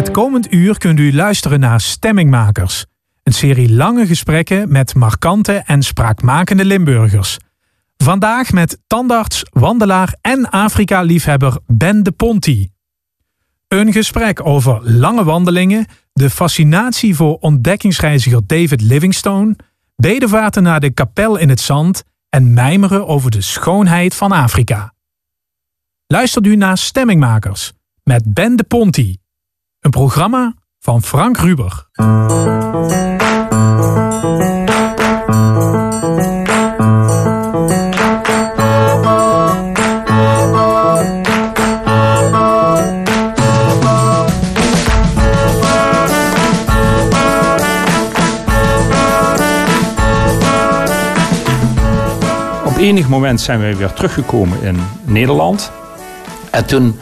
Het komend uur kunt u luisteren naar Stemmingmakers. Een serie lange gesprekken met markante en spraakmakende Limburgers. Vandaag met tandarts, wandelaar en Afrika-liefhebber Ben de Ponti. Een gesprek over lange wandelingen, de fascinatie voor ontdekkingsreiziger David Livingstone, bedevaarten naar de kapel in het zand en mijmeren over de schoonheid van Afrika. Luistert u naar Stemmingmakers met Ben de Ponti. Een programma van Frank Ruber. Op enig moment zijn we weer teruggekomen in Nederland. En toen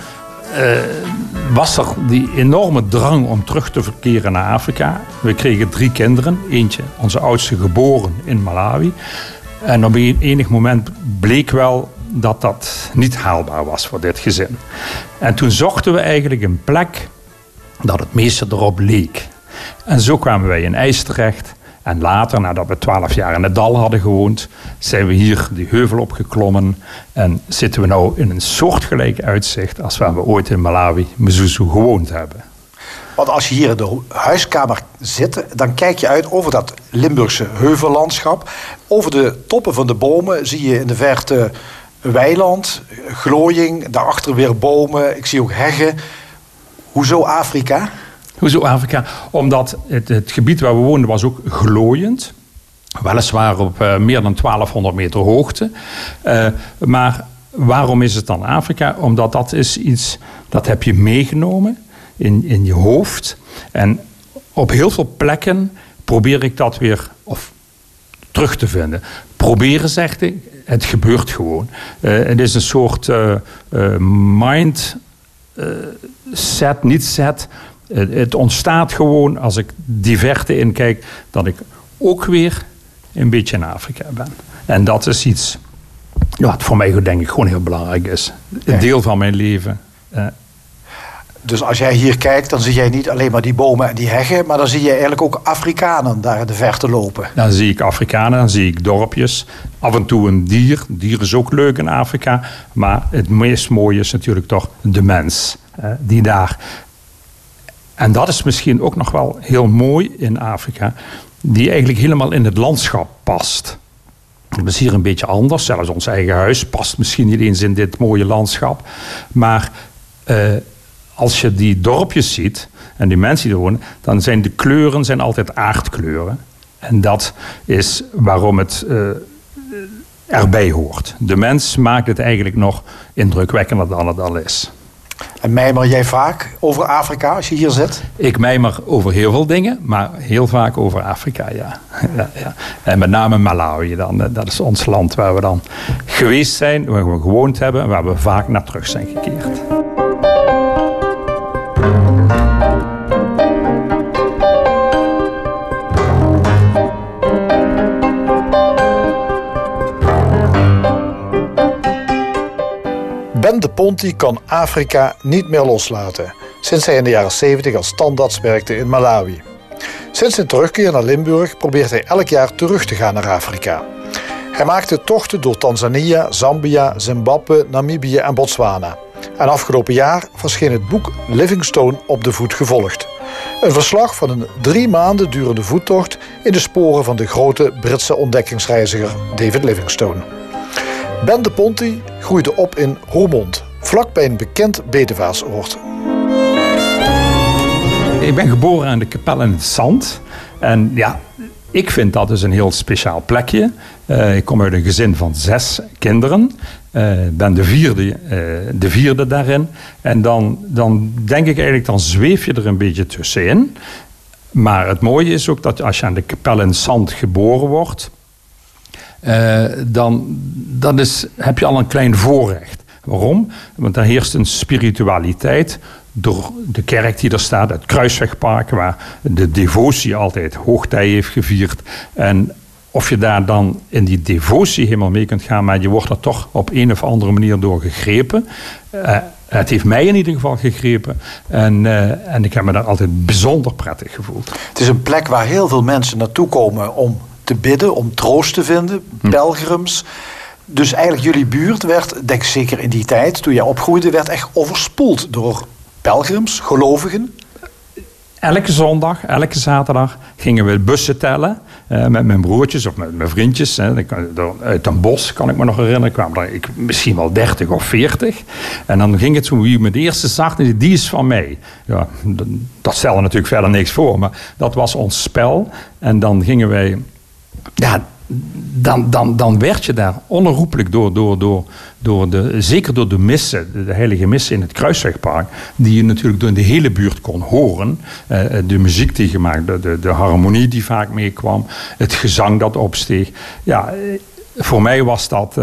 eh, was er die enorme drang om terug te verkeren naar Afrika. We kregen drie kinderen. Eentje, onze oudste, geboren in Malawi. En op een enig moment bleek wel dat dat niet haalbaar was voor dit gezin. En toen zochten we eigenlijk een plek dat het meeste erop leek. En zo kwamen wij in IJs terecht. En later, nadat we twaalf jaar in het dal hadden gewoond, zijn we hier die heuvel opgeklommen. En zitten we nou in een soortgelijk uitzicht als waar we ooit in Malawi, Mzuzu, gewoond hebben. Want als je hier in de huiskamer zit, dan kijk je uit over dat Limburgse heuvellandschap. Over de toppen van de bomen zie je in de verte weiland, glooiing, daarachter weer bomen. Ik zie ook heggen. Hoezo Afrika? Hoezo Afrika? Omdat het, het gebied waar we woonden was ook glooiend. Weliswaar op uh, meer dan 1200 meter hoogte. Uh, maar waarom is het dan Afrika? Omdat dat is iets dat heb je meegenomen in, in je hoofd. En op heel veel plekken probeer ik dat weer of, terug te vinden. Proberen zegt ik, het gebeurt gewoon. Uh, het is een soort mind set, niet set het ontstaat gewoon als ik die verte inkijk, dat ik ook weer een beetje in Afrika ben. En dat is iets wat voor mij denk ik gewoon heel belangrijk is. Een deel van mijn leven. Dus als jij hier kijkt, dan zie jij niet alleen maar die bomen en die heggen, maar dan zie je eigenlijk ook Afrikanen daar in de verte lopen. Dan zie ik Afrikanen, dan zie ik dorpjes. Af en toe een dier. Dier is ook leuk in Afrika. Maar het meest mooie is natuurlijk toch de mens. die daar en dat is misschien ook nog wel heel mooi in Afrika, die eigenlijk helemaal in het landschap past. Het is hier een beetje anders. Zelfs ons eigen huis past misschien niet eens in dit mooie landschap. Maar uh, als je die dorpjes ziet en die mensen die er wonen, dan zijn de kleuren zijn altijd aardkleuren. En dat is waarom het uh, erbij hoort. De mens maakt het eigenlijk nog indrukwekkender dan het al is. En mijmer jij vaak over Afrika als je hier zit? Ik mijmer over heel veel dingen, maar heel vaak over Afrika, ja. ja, ja. En met name Malawi dan. Dat is ons land waar we dan geweest zijn, waar we gewoond hebben en waar we vaak naar terug zijn gekeerd. Ponti kan Afrika niet meer loslaten sinds hij in de jaren 70 als tandarts werkte in Malawi. Sinds zijn terugkeer naar Limburg probeert hij elk jaar terug te gaan naar Afrika. Hij maakte tochten door Tanzania, Zambia, Zimbabwe, Namibië en Botswana. En afgelopen jaar verscheen het boek Livingstone op de voet gevolgd. Een verslag van een drie maanden durende voettocht in de sporen van de grote Britse ontdekkingsreiziger David Livingstone. Ben de Ponti groeide op in Roermond, vlakbij een bekend bedevaartsoord. Ik ben geboren aan de kapel in zand. En ja, ik vind dat dus een heel speciaal plekje. Uh, ik kom uit een gezin van zes kinderen. Uh, ben de vierde, uh, de vierde daarin. En dan, dan denk ik eigenlijk, dan zweef je er een beetje tussenin. Maar het mooie is ook dat als je aan de kapel in zand geboren wordt... Dan, dan is, heb je al een klein voorrecht. Waarom? Want daar heerst een spiritualiteit door de kerk die er staat, het Kruiswegpark, waar de devotie altijd hoogtij heeft gevierd. En of je daar dan in die devotie helemaal mee kunt gaan, maar je wordt er toch op een of andere manier door gegrepen. Uh, Het heeft mij in ieder geval gegrepen. En, uh, en ik heb me daar altijd bijzonder prettig gevoeld. Het is een plek waar heel veel mensen naartoe komen om te bidden, om troost te vinden. Hm. Dus eigenlijk jullie buurt werd, denk zeker in die tijd, toen jij opgroeide, werd echt overspoeld door pelgrims, gelovigen. Elke zondag, elke zaterdag gingen we bussen tellen. Uh, met mijn broertjes of met mijn vriendjes. Hè. Uit een bos, kan ik me nog herinneren, kwamen er ik, misschien wel 30 of 40. En dan ging het zo, wie me de eerste zag, die is van mij. Ja, dat stelde natuurlijk verder niks voor, maar dat was ons spel. En dan gingen wij ja, dan, dan, dan werd je daar onherroepelijk door, door, door, door de, zeker door de missen, de heilige missen in het Kruiswegpark, die je natuurlijk door de hele buurt kon horen. Uh, de muziek die gemaakt, de, de, harmonie die vaak meekwam, het gezang dat opsteeg. Ja, eh, voor mij was dat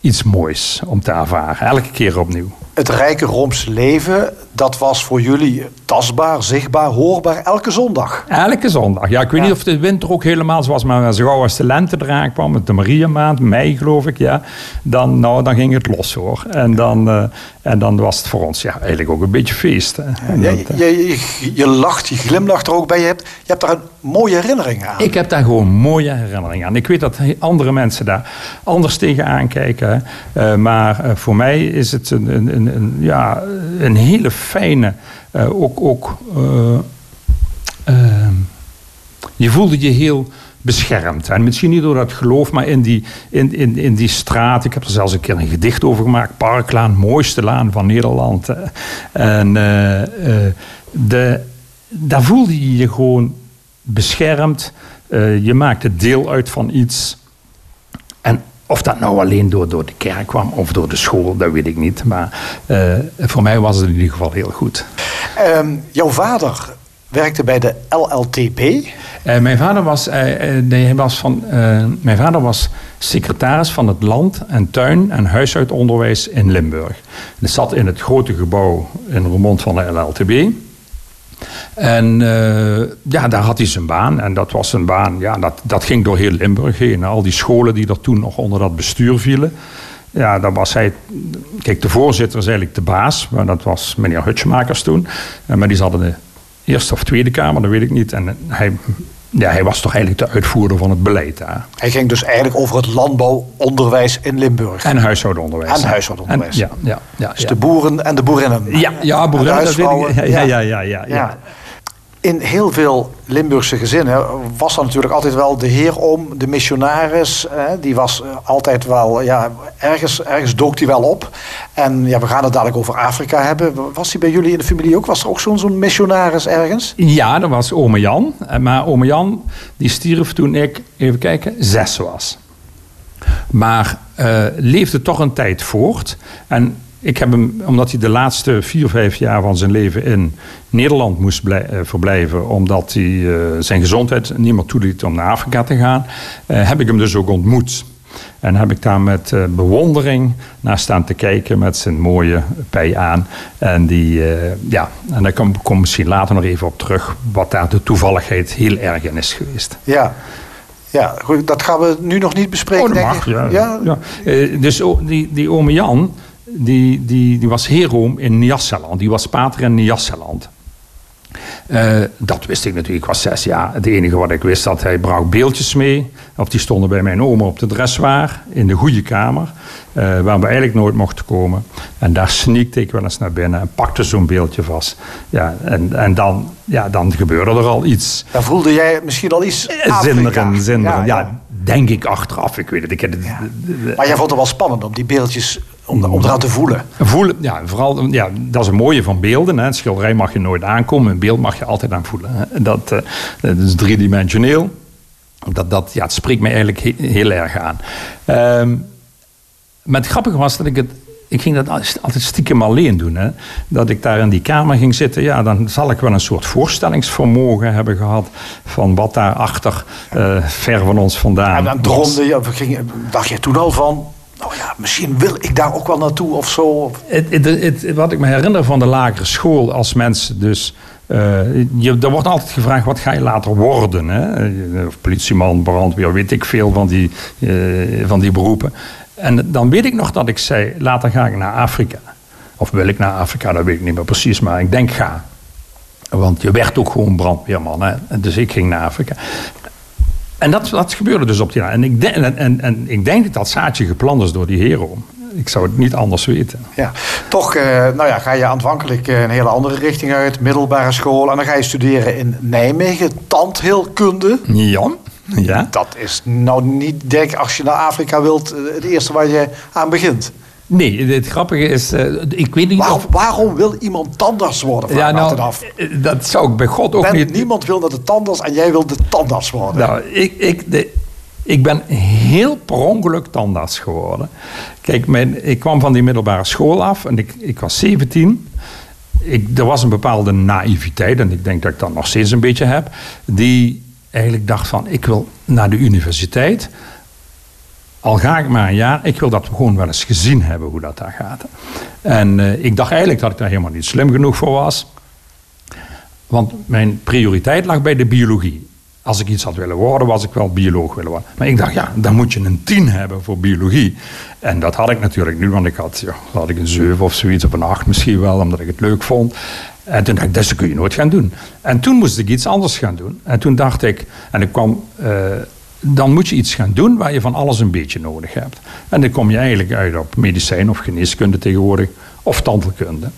iets moois om te ervaren, elke keer opnieuw. Het rijke Roomse leven, dat was voor jullie tastbaar, zichtbaar, hoorbaar elke zondag. Elke zondag. Ja, ik weet niet of de winter ook helemaal zoals, maar zo gauw als de lente eraan kwam, met de Mariamaand, mei geloof ik, ja, dan, nou, dan ging het los hoor. En dan, uh, en dan was het voor ons ja, eigenlijk ook een beetje feest. Hè. Ja, je, je, je, lacht, je glimlacht er ook bij. Je hebt, je hebt daar een mooie herinnering aan. Ik heb daar gewoon mooie herinneringen aan. Ik weet dat andere mensen daar anders tegenaan kijken. Uh, maar uh, voor mij is het een, een, een, ja, een hele fijne uh, ook, ook uh, uh, je voelde je heel beschermd. En misschien niet door dat geloof, maar in die, in, in, in die straat. Ik heb er zelfs een keer een gedicht over gemaakt. Parklaan, mooiste laan van Nederland. En de, daar voelde je je gewoon beschermd. je maakte deel uit van iets. En of dat nou alleen door, door de kerk kwam of door de school, dat weet ik niet. Maar uh, voor mij was het in ieder geval heel goed. Um, jouw vader werkte bij de LLTP? Uh, mijn, vader was, uh, nee, was van, mijn vader was secretaris van het land- en tuin- en huishoudonderwijs in Limburg. Hij zat in het grote gebouw in Roermond van de LLTB. En uh, ja, daar had hij zijn baan. En dat was een baan, ja, dat, dat ging door heel Limburg heen. Al die scholen die er toen nog onder dat bestuur vielen. Ja, dan was hij... Kijk, de voorzitter is eigenlijk de baas. Maar dat was meneer Hutschmakers toen. Maar die zat in de Eerste of Tweede Kamer, dat weet ik niet. En hij ja, hij was toch eigenlijk de uitvoerder van het beleid daar. Hij ging dus eigenlijk over het landbouwonderwijs in Limburg. En huishoudonderwijs. En huishoudonderwijs. ja, ja, ja, dus de boeren en de boerinnen. Ja, ja boerinnen, dat weet ik. Ja, ja, ja, ja, ja. In heel veel Limburgse gezinnen was er natuurlijk altijd wel de heer om, de missionaris. die was eh, altijd wel, ja, ergens, ergens dook die wel op. En ja, we gaan het dadelijk over Afrika hebben. Was die bij jullie in de familie ook? Was er ook zo'n zo'n missionaris ergens? Ja, dat was ome Jan. Maar ome Jan die stierf toen ik, even kijken, zes was. Maar uh, leefde toch een tijd voort. En ik heb hem, omdat hij de laatste vier, vijf jaar van zijn leven in Nederland moest uh, verblijven, omdat hij uh, zijn gezondheid niet meer toeliet om naar Afrika te gaan, uh, heb ik hem dus ook ontmoet. En heb ik daar met bewondering naar staan te kijken met zijn mooie pij aan. En, die, ja, en daar kom ik misschien later nog even op terug, wat daar de toevalligheid heel erg in is geweest. Ja. Ja, dat gaan we nu nog niet bespreken. Oh, dat mag, ja. ja? ja. dus die, die ome Jan, die, die, die was heroom in Nyasaland. Die was pater in Nyasaland. Uh, dat wist ik natuurlijk. Ik was zes jaar. Het enige wat ik wist, dat hij bracht beeldjes mee. Of die stonden bij mijn oma op de dressoir in de goede kamer. Uh, waar we eigenlijk nooit mochten komen. En daar sneakte ik wel eens naar binnen en pakte zo'n beeldje vast. Ja, en, en dan, ja, dan gebeurde er al iets. Dan voelde jij misschien al iets Zinderen, zinderen. Ja, ja, denk ik achteraf. Ik weet het. Ik, het ja. Maar jij vond het wel spannend om die beeldjes om, om eraan te voelen. Voelen, ja, vooral, ja, dat is een mooie van beelden. Hè. Een schilderij mag je nooit aankomen, een beeld mag je altijd aan voelen. Hè. Dat, uh, dat is driedimensioneel. Dat, dat, ja, het spreekt mij eigenlijk heel, erg aan. Um, maar het grappige was dat ik het ik ging dat altijd stiekem alleen doen. Hè. Dat ik daar in die kamer ging zitten. Ja, dan zal ik wel een soort voorstellingsvermogen hebben gehad. van wat daar achter uh, ver van ons vandaan. En dan droomde je, ging, dacht je toen al van. Nou ja, misschien wil ik daar ook wel naartoe of zo. Het, het, wat ik me herinner van de lagere school als mensen dus. Uh, je, er wordt altijd gevraagd, wat ga je later worden? Hè? Of politieman, brandweer, weet ik veel van die, uh, van die beroepen. En dan weet ik nog dat ik zei, later ga ik naar Afrika. Of wil ik naar Afrika, dat weet ik niet meer precies, maar ik denk ga. Want je werd ook gewoon brandweerman. Hè? Dus ik ging naar Afrika. En dat, dat gebeurde dus op die En ik, denk, en, en, en ik denk dat dat zaadje gepland is door die hero. Ik zou het niet anders weten. Ja, toch uh, nou ja, ga je aanvankelijk eh, een hele andere richting uit, middelbare school. En dan ga je studeren in Nijmegen, tandheelkunde. Ja. ja. Dat is nou niet, denk als je naar Afrika wilt, eh, het eerste waar je aan begint. Nee, het grappige is, uh, ik weet niet waarom, of... Waarom wil iemand tandarts worden? Ja, nou, af. dat zou ik bij God ook niet... Niemand wil dat de tandarts en jij wil de tandarts worden. Nou, ik, ik, de, ik ben heel per ongeluk tandarts geworden. Kijk, mijn, ik kwam van die middelbare school af en ik, ik was 17. Ik, er was een bepaalde naïviteit, en ik denk dat ik dat nog steeds een beetje heb, die eigenlijk dacht van, ik wil naar de universiteit. Al ga ik maar een jaar, ik wil dat we gewoon wel eens gezien hebben hoe dat daar gaat. En uh, ik dacht eigenlijk dat ik daar helemaal niet slim genoeg voor was. Want mijn prioriteit lag bij de biologie als ik iets had willen worden, was ik wel bioloog willen worden. Maar ik dacht, ja, dan moet je een 10 hebben voor biologie. En dat had ik natuurlijk nu, want ik had, ja, had ik een 7 of zoiets, of een 8 misschien wel, omdat ik het leuk vond. En toen dacht ik, dat kun je nooit gaan doen. En toen moest ik iets anders gaan doen. En toen dacht ik, en ik kwam, uh, dan moet je iets gaan doen waar je van alles een beetje nodig hebt. En dan kom je eigenlijk uit op medicijn of geneeskunde tegenwoordig, of tandheelkunde.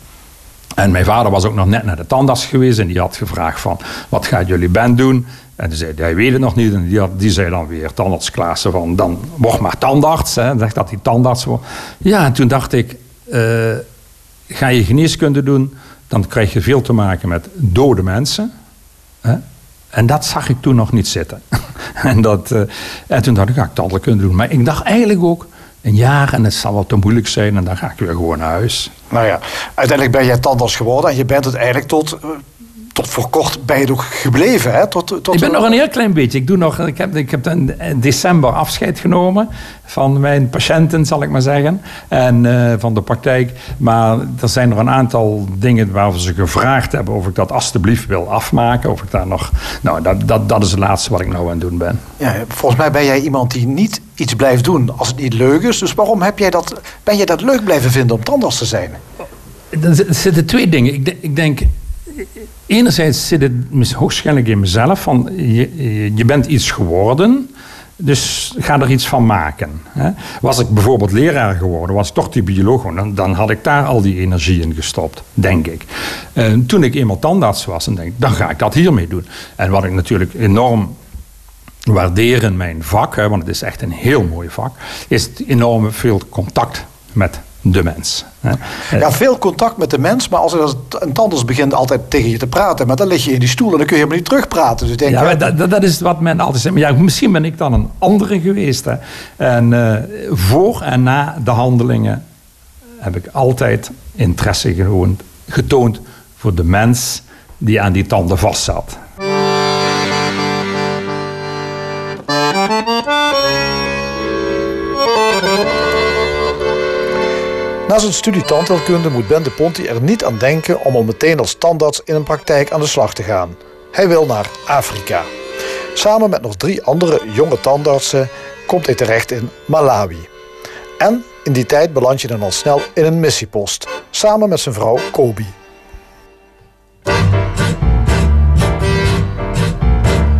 En mijn vader was ook nog net naar de tandarts geweest en die had gevraagd van, wat gaat jullie band doen? En die zei, hij weet het nog niet. En die, die zei dan weer, tandartsklasse, van dan word maar tandarts. Hè. Zegt dat hij tandarts wordt. Ja, en toen dacht ik, uh, ga je geneeskunde doen, dan krijg je veel te maken met dode mensen. Hè. En dat zag ik toen nog niet zitten. en, dat, uh, en toen dacht ik, ga ik tandheelkunde doen. Maar ik dacht eigenlijk ook, een jaar en het zal wel te moeilijk zijn en dan ga ik weer gewoon naar huis. Nou ja, uiteindelijk ben jij tandarts geworden en je bent het eigenlijk tot eh, tot voor kort ben je ook gebleven. Hè? Tot, tot ik ben nog een heel klein beetje. Ik, doe nog, ik, heb, ik heb in december afscheid genomen van mijn patiënten, zal ik maar zeggen. En uh, van de praktijk. Maar er zijn er een aantal dingen waar ze gevraagd hebben of ik dat alstublieft wil afmaken. Of ik daar nog. Nou, dat, dat, dat is het laatste wat ik nou aan het doen ben. Ja, volgens mij ben jij iemand die niet iets blijft doen als het niet leuk is. Dus waarom heb jij dat, ben je dat leuk blijven vinden om tandarts te zijn? Er zitten twee dingen. Ik, ik denk enerzijds zit het hoogstwaarschijnlijk in mezelf van je, je bent iets geworden. Dus ga er iets van maken. Was ik bijvoorbeeld leraar geworden, was toch die bioloog, dan, dan had ik daar al die energie in gestopt, denk ik. En toen ik eenmaal tandarts was, dan denk ik, dan ga ik dat hiermee doen. En wat ik natuurlijk enorm waardeer in mijn vak, want het is echt een heel mooi vak, is enorm veel contact met de mens. Ja, veel contact met de mens, maar als er een tandarts begint altijd tegen je te praten, maar dan lig je in die stoel en dan kun je helemaal niet terugpraten. Dus denk, ja, dat, dat, is wat men altijd zegt. Maar ja, misschien ben ik dan een andere geweest. Hè. En uh, voor en na de handelingen heb ik altijd interesse getoond voor de mens die aan die tanden vastzat. Na zijn studie tandheelkunde moet Ben de Ponti er niet aan denken om al meteen als tandarts in een praktijk aan de slag te gaan. Hij wil naar Afrika. Samen met nog drie andere jonge tandartsen komt hij terecht in Malawi. En in die tijd beland je dan al snel in een missiepost, samen met zijn vrouw Kobi.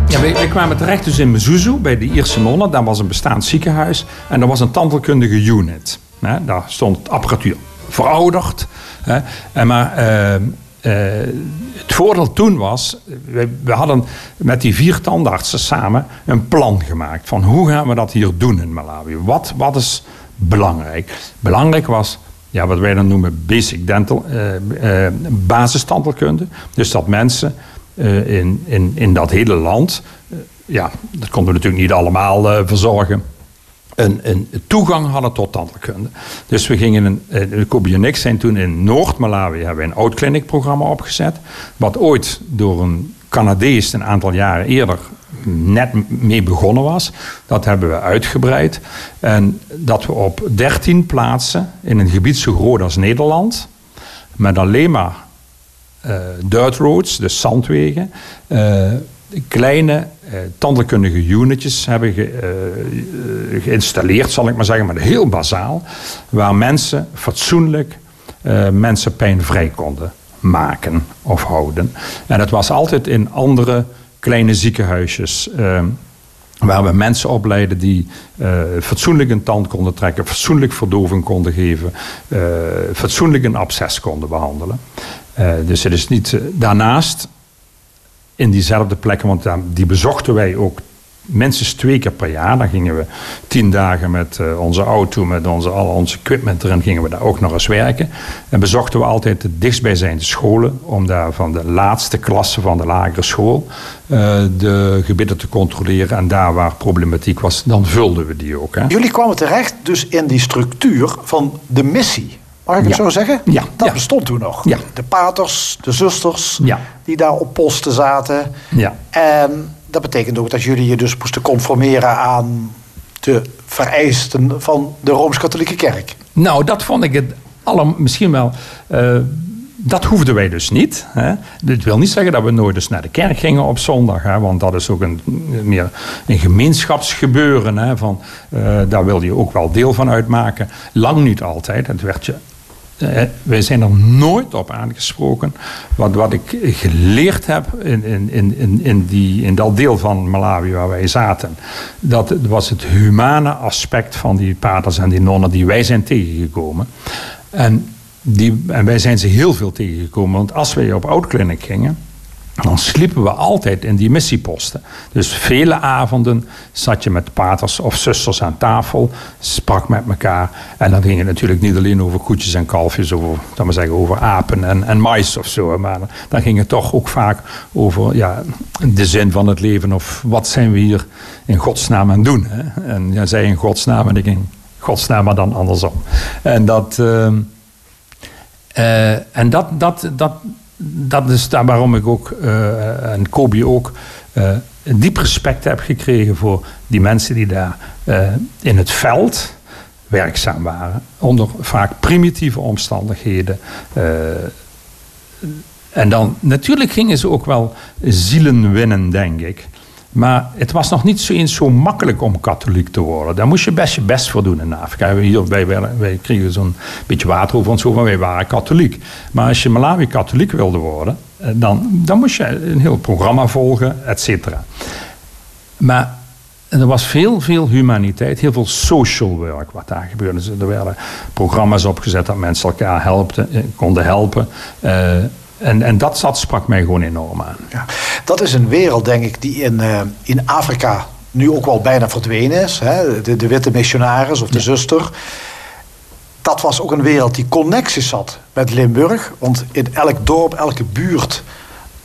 Ja, we, kwamen terecht dus in Mzuzu bij de Ierse nonnen. Daar was een bestaand ziekenhuis en er was een tandheelkundige unit. Daar stond apparatuur verouderd. Hè, en maar uh, uh, het voordeel toen was, we, hadden met die vier tandartsen samen een plan gemaakt van hoe gaan we dat hier doen in Malawi. Wat, wat is belangrijk? Belangrijk was ja, wat wij dan noemen basic dental, uh, basistandheelkunde. Dus dat mensen in, in, in dat hele land, ja, dat konden we natuurlijk niet allemaal verzorgen een, toegang hadden tot tandheelkunde. Dus we gingen, een, Kobi en ik zijn toen in Noord-Malawi hebben we een oud programma opgezet. Wat ooit door een Canadees een aantal jaren eerder net mee begonnen was. Dat hebben we uitgebreid. En dat we op 13 plaatsen in een gebied zo groot als Nederland, met alleen maar uh, dirt roads, dus zandwegen, uh, kleine uh, tandheelkundige unitjes hebben ge, uh, geïnstalleerd, zal ik maar zeggen, maar heel bazaal. Waar mensen fatsoenlijk uh, mensen pijnvrij konden maken of houden. En het was altijd in andere kleine ziekenhuisjes. Waar we mensen opleiden die fatsoenlijk een tand konden trekken, fatsoenlijk verdoving konden geven, fatsoenlijk een absces konden behandelen. Dus het is niet. daarnaast, in diezelfde plekken, want die bezochten wij ook minstens twee keer per jaar. Dan gingen we tien dagen met uh, onze auto, met onze, al ons equipment erin, gingen we daar ook nog eens werken. En bezochten we altijd de dichtstbijzijnde scholen, om daar van de laatste klasse van de lagere school uh, de gebieden te controleren. En daar waar problematiek was, dan vulden we die ook. Hè. Jullie kwamen terecht dus in die structuur van de missie. Mag ik het ja. zo zeggen? Ja. Dat ja. bestond toen nog. Ja. De paters, de zusters, die daar op posten zaten. Ja. En dat betekent ook dat jullie je dus moesten conformeren aan de vereisten van de Rooms-Katholieke Kerk. Nou, dat vond ik het aller, misschien wel. Uh, dat hoefden wij dus niet. Hè. Dit wil niet zeggen dat we nooit eens naar de kerk gingen op zondag. Hè, want dat is ook een, meer een gemeenschapsgebeuren. Hè, van, uh, daar wilde je ook wel deel van uitmaken. Lang niet altijd. Het werd je uh, wij zijn er nooit op aangesproken. Wat, wat ik geleerd heb in, in, in, in, die, in dat deel van Malawi waar wij zaten, dat was het humane aspect van die paters en die nonnen die wij zijn tegengekomen. En, die, en wij zijn ze heel veel tegengekomen, want als wij op Oudkliniek gingen, dan sliepen we altijd in die missieposten. Dus vele avonden zat je met paters of zusters aan tafel, sprak met elkaar. En dan ging het natuurlijk niet alleen over koetjes en kalfjes, over, dan maar zeggen, over apen en, en mais of zo. Maar dan ging het toch ook vaak over ja, de zin van het leven of wat zijn we hier in godsnaam aan doen. Hè? En jij zei in godsnaam en ik in godsnaam, maar dan andersom. En dat... Uh, uh, en dat, dat, dat, dat is daar waarom ik ook, uh, en Kobi ook, uh, een diep respect heb gekregen voor die mensen die daar in het veld werkzaam waren. Onder vaak primitieve omstandigheden. en dan, natuurlijk gingen ze ook wel zielen winnen, denk ik. Maar het was nog niet zo eens zo makkelijk om katholiek te worden. Daar moest je best je best voor doen in Afrika. Hier, wij, wij kregen zo'n beetje water over ons hoofd, maar wij waren katholiek. Maar als je Malawi katholiek wilde worden, dan, dan moest je een heel programma volgen, et cetera. Maar er was veel, veel humaniteit, heel veel social work wat daar gebeurde. Dus er werden programma's opgezet dat mensen elkaar helpten, konden helpen. Uh, en, en dat zat, sprak mij gewoon enorm aan. Ja, dat is een wereld, denk ik, die in, uh, in Afrika nu ook wel bijna verdwenen is. Hè? De, de witte missionaris of de ja. zuster. Dat was ook een wereld die connecties had met Limburg. Want in elk dorp, elke buurt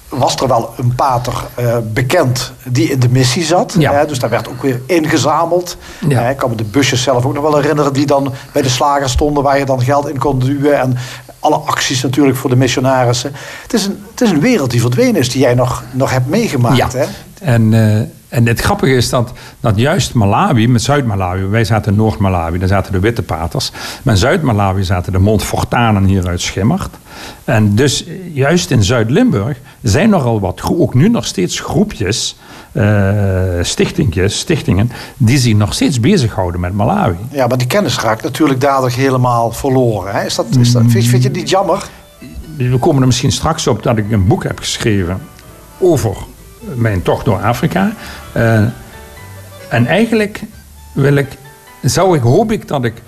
was er wel een pater uh, bekend die in de missie zat. Ja. Hè? Dus daar werd ook weer ingezameld. Ja. Hè? Ik kan me de busjes zelf ook nog wel herinneren... die dan bij de slager stonden... waar je dan geld in kon duwen. En alle acties natuurlijk voor de missionarissen. Het is een, het is een wereld die verdwenen is... die jij nog, nog hebt meegemaakt. Ja. Hè? En, uh, en het grappige is dat, dat juist Malawi, met Zuid-Malawi... wij zaten in Noord-Malawi, daar zaten de witte paters. Maar in Zuid-Malawi zaten de Montfortanen hier uit Schimmert. En dus juist in Zuid-Limburg zijn er al wat, ook nu nog steeds groepjes... Uh, stichtingjes, stichtingen, die zich nog steeds bezighouden met Malawi. Ja, maar die kennis raakt natuurlijk dadelijk helemaal verloren. Hè? Is dat, is dat, vind, vind je niet jammer? We komen er misschien straks op dat ik een boek heb geschreven over mijn tocht door Afrika. Uh, en eigenlijk wil ik, zou ik, hoop ik dat ik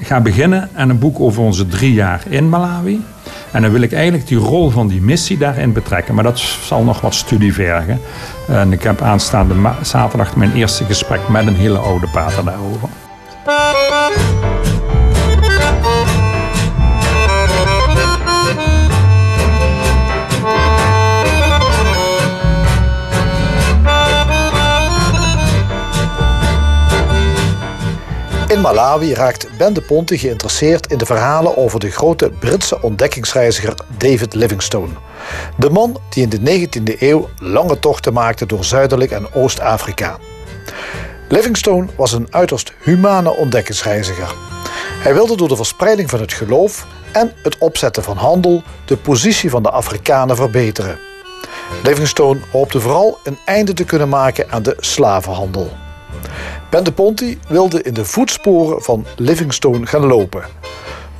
ga beginnen aan een boek over onze drie jaar in Malawi. En dan wil ik eigenlijk die rol van die missie daarin betrekken. Maar dat zal nog wat studie vergen. En ik heb aanstaande zaterdag mijn eerste gesprek met een hele oude pater daarover. In Malawi raakt Ben de Ponte geïnteresseerd in de verhalen over de grote Britse ontdekkingsreiziger David Livingstone. De man die in de 19e eeuw lange tochten maakte door Zuidelijk en Oost-Afrika. Livingstone was een uiterst humane ontdekkingsreiziger. Hij wilde door de verspreiding van het geloof en het opzetten van handel de positie van de Afrikanen verbeteren. Livingstone hoopte vooral een einde te kunnen maken aan de slavenhandel. Ben de Ponti wilde in de voetsporen van Livingstone gaan lopen.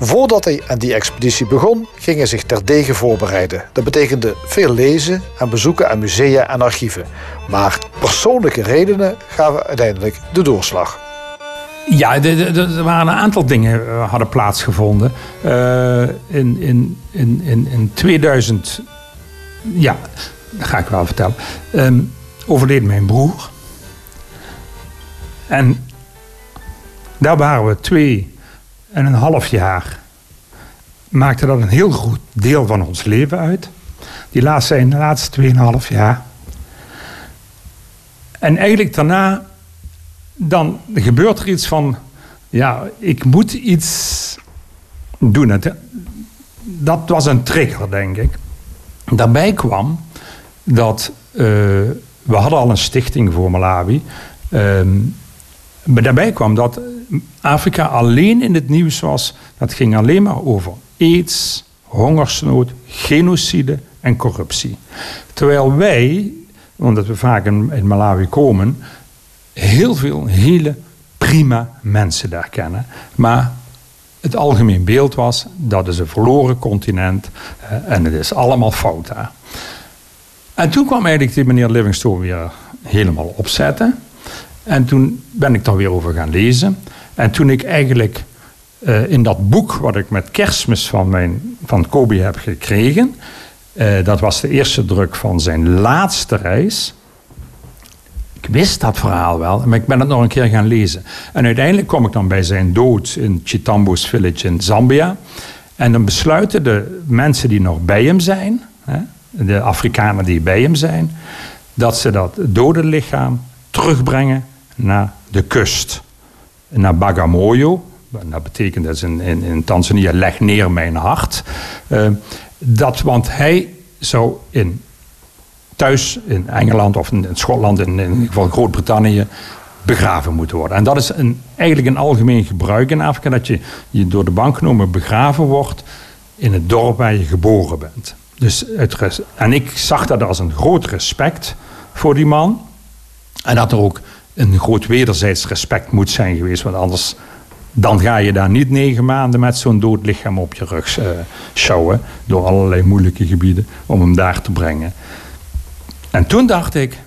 Voordat hij aan die expeditie begon, ging hij zich terdege voorbereiden. Dat betekende veel lezen en bezoeken aan musea en archieven. Maar persoonlijke redenen gaven uiteindelijk de doorslag. Ja, er waren een aantal dingen uh, hadden plaatsgevonden. Uh, in, in, in, in 2000, ja, dat ga ik wel vertellen. Um, overleed mijn broer. En daar waren we twee en een half jaar. Maakte dat een heel goed deel van ons leven uit. Die laatste, zijn de laatste tweeënhalf jaar. En eigenlijk daarna, dan gebeurt er iets van, ja, ik moet iets doen. Dat was een trigger, denk ik. Daarbij kwam dat uh, we hadden al een stichting voor Malawi. Maar daarbij kwam dat Afrika alleen in het nieuws was. Dat ging alleen maar over aids, hongersnood, genocide en corruptie. Terwijl wij, omdat we vaak in, Malawi komen, heel veel hele prima mensen daar kennen. Maar het algemeen beeld was dat is een verloren continent eh, en het is allemaal fout daar. En toen kwam eigenlijk die meneer Livingstone weer helemaal opzetten. En toen ben ik daar weer over gaan lezen. En toen ik eigenlijk uh, in dat boek wat ik met kerstmis van, mijn, van Kobe heb gekregen. Uh, dat was de eerste druk van zijn laatste reis. Ik wist dat verhaal wel, maar ik ben het nog een keer gaan lezen. En uiteindelijk kom ik dan bij zijn dood in Chitambo's village in Zambia. En dan besluiten de mensen die nog bij hem zijn, hè, de Afrikanen die bij hem zijn, dat ze dat dode lichaam terugbrengen naar de kust. Naar Bagamoyo. Dat betekent dat in, in, Tanzania leg neer mijn hart. Uh, dat, want hij zou in, thuis in Engeland of in, Schotland, in, in ieder geval Groot-Brittannië, begraven moeten worden. En dat is een, eigenlijk een algemeen gebruik in Afrika, dat je, je door de banknomen begraven wordt in het dorp waar je geboren bent. Dus het, en ik zag dat als een groot respect voor die man. En dat er ook een groot wederzijds respect moet zijn geweest. Want anders dan ga je daar niet negen maanden met zo'n dood lichaam op je rug uh, sjouwen. Door allerlei moeilijke gebieden om hem daar te brengen. En toen dacht ik,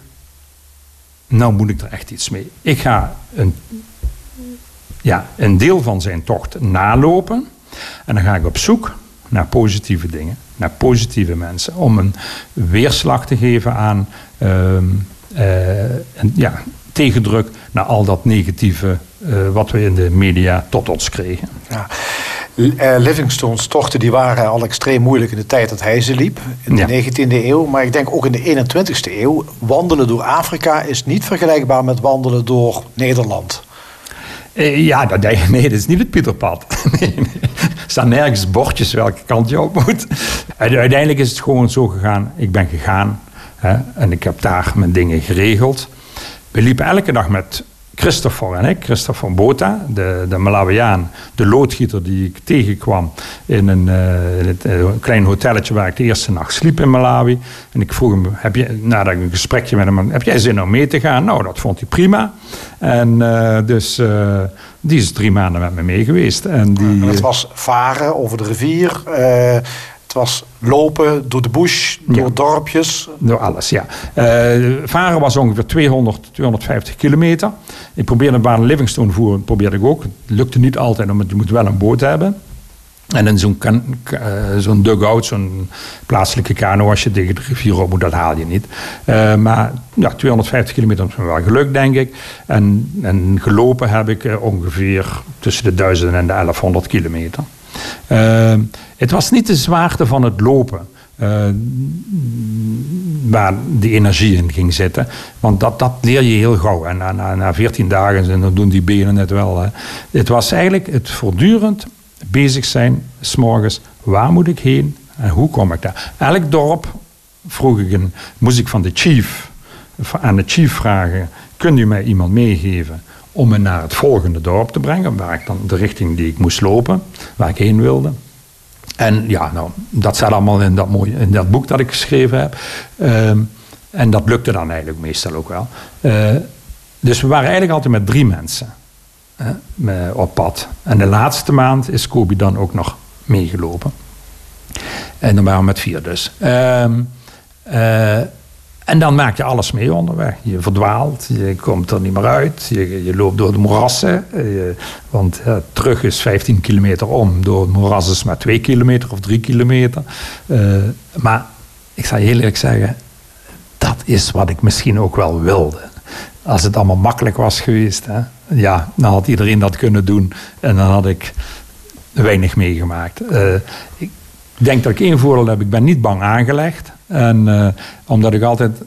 nou moet ik er echt iets mee. Ik ga een, ja, een deel van zijn tocht nalopen. En dan ga ik op zoek naar positieve dingen. Naar positieve mensen. Om een weerslag te geven aan uh, uh, en, ja, tegendruk naar al dat negatieve uh, wat we in de media tot ons kregen. Ja. Uh, Livingstone's tochten die waren al extreem moeilijk in de tijd dat hij ze liep, in de 19e eeuw. Maar ik denk ook in de 21e eeuw. Wandelen door Afrika is niet vergelijkbaar met wandelen door Nederland. Uh, ja, dat, nee, dat is niet het Pieterpad. nee, nee. Er staan nergens bordjes welke kant je op moet. Uiteindelijk is het gewoon zo gegaan. Ik ben gegaan hè, en ik heb daar mijn dingen geregeld. We liepen elke dag met Christopher en ik, Christopher Bota, de, de Malawiaan, de loodgieter die ik tegenkwam in een, uh, in het, uh, klein hotelletje waar ik de eerste nacht sliep in Malawi. En ik vroeg hem, heb je, nadat ik een gesprekje met hem heb jij zin om mee te gaan? Nou, dat vond hij prima. En uh, dus die is drie maanden met me mee geweest. En die, het was varen over de rivier, het was lopen door de bush, door dorpjes. Door alles, ja. Uh, varen was ongeveer 200, 250 kilometer. Ik probeerde een Livingstone voeren, probeerde ik ook. Het lukte niet altijd, omdat je moet wel een boot hebben. En in zo'n uh, zo'n dugout, zo'n plaatselijke kano, als je tegen de rivier op moet, dat haal je niet. Uh, maar ja, 250 kilometer is me wel gelukt, denk ik. En, en gelopen heb ik ongeveer tussen de 1000 en de 1100 kilometer. Uh, het was niet de zwaarte van het lopen. Uh, waar die energie in ging zitten. Want dat, dat leer je heel gauw. En na, na, na 14 dagen dan doen die benen het wel. Hè. Het was eigenlijk het voortdurend bezig zijn, s'morgens, waar moet ik heen en hoe kom ik daar? Elk dorp vroeg ik een, moest ik van de chief, aan de chief vragen, kunt u mij iemand meegeven om me naar het volgende dorp te brengen, waar ik dan de richting die ik moest lopen, waar ik heen wilde. En ja, nou, dat staat allemaal in dat, mooie, in dat boek dat ik geschreven heb. Uh, en dat lukte dan eigenlijk meestal ook wel. Uh, dus we waren eigenlijk altijd met drie mensen. hè, op pad. En de laatste maand is Kobe dan ook nog meegelopen. En dan waren we met vier dus. Ehm, eh, en dan maak je alles mee onderweg. Je verdwaalt, je komt er niet meer uit, je, je loopt door de moerassen. Je, want terug is 15 kilometer om, door het is maar 2 kilometer of 3 kilometer. Uh, maar ik zal je heel eerlijk zeggen, dat is wat ik misschien ook wel wilde. Als het allemaal makkelijk was geweest, hè, ja, dan had iedereen dat kunnen doen. En dan had ik weinig meegemaakt. Uh, ik denk dat ik één voordeel heb, ik ben niet bang aangelegd. En uh, omdat ik altijd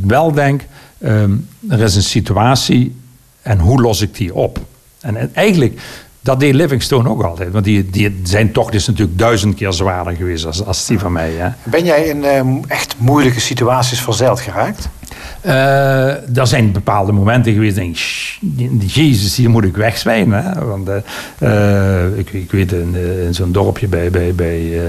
wel denk, um, er is een situatie en hoe los ik die op? En eigenlijk, dat deed Livingstone ook altijd. Want die, die, zijn tocht is natuurlijk duizend keer zwaarder geweest als, als die van mij. Hè. Ben jij in uh, echt moeilijke situaties verzeild geraakt? Er zijn bepaalde momenten geweest, denk Jezus, hier moet ik wegzwijmen. Hè? Want uh, ik, ik, weet, in, zo'n dorpje bij, bij, bij,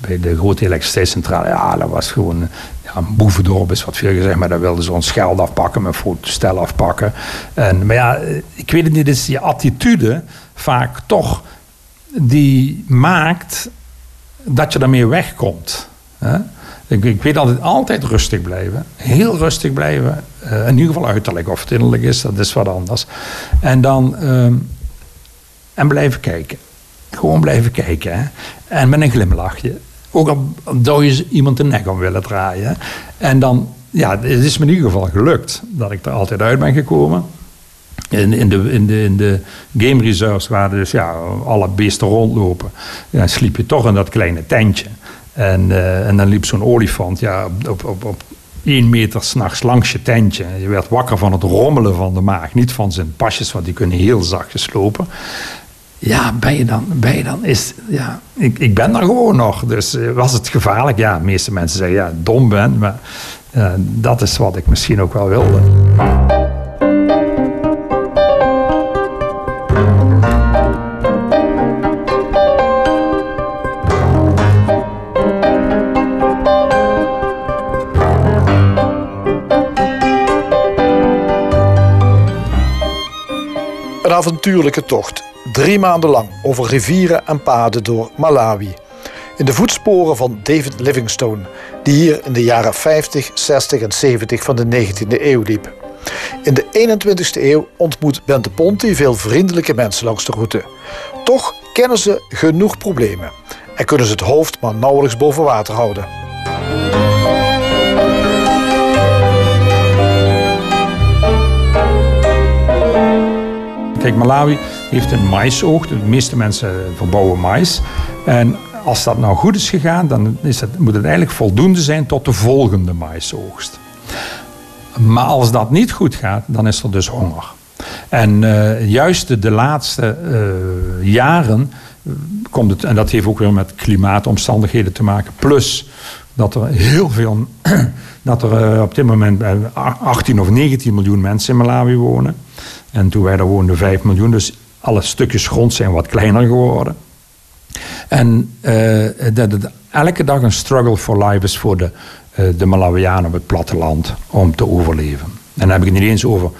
bij de grote elektriciteitscentrale, ja, dat was gewoon een boevendorp, is wat veel gezegd, maar daar wilden ze ons geld afpakken, mijn fotostel afpakken. En, maar ja, ik weet het niet, is die attitude vaak toch die maakt dat je daarmee wegkomt. Hè? Ik, ik, weet altijd, altijd rustig blijven. Heel rustig blijven. Uh, in ieder geval uiterlijk. Of het innerlijk is, dat is wat anders. En dan... Uh, en blijven kijken. Gewoon blijven kijken. Hè? En met een glimlachje. Ook al zou je iemand de nek om willen draaien. En dan... Ja, het is me in ieder geval gelukt. Dat ik er altijd uit ben gekomen. In, in, de, in, de, in de game reserves waar dus ja, alle beesten rondlopen. Ja, sliep je toch in dat kleine tentje. En, uh, en dan liep zo'n olifant ja, op, op, op één meter s'nachts langs je tentje. Je werd wakker van het rommelen van de maag. Niet van zijn pasjes, want die kunnen heel zachtjes lopen. Ja, ben je dan, ben je dan is, ja, ik, ik ben er gewoon nog. Dus uh, was het gevaarlijk? Ja, de meeste mensen zeggen ja, dom ben. Maar uh, dat is wat ik misschien ook wel wilde. Avontuurlijke tocht, drie maanden lang over rivieren en paden door Malawi. In de voetsporen van David Livingstone, die hier in de jaren 50, 60 en 70 van de 19e eeuw liep. In de 21e eeuw ontmoet Bente Ponti veel vriendelijke mensen langs de route. Toch kennen ze genoeg problemen en kunnen ze het hoofd maar nauwelijks boven water houden. Kijk, Malawi heeft een maisoogst. De meeste mensen verbouwen mais. En als dat nou goed is gegaan, dan is moet het eigenlijk voldoende zijn tot de volgende maisoogst. Maar als dat niet goed gaat, dan is er dus honger. En uh, juist de, laatste uh, jaren komt het, en dat heeft ook weer met klimaatomstandigheden te maken, plus dat er heel veel, dat er op dit moment 18 of 19 miljoen mensen in Malawi wonen. En toen wij daar woonden 5 miljoen, dus alle stukjes grond zijn wat kleiner geworden. En uh, dat het elke dag een struggle for life is voor de, uh, de Malawianen op het platteland om te overleven. En dan heb ik het niet eens over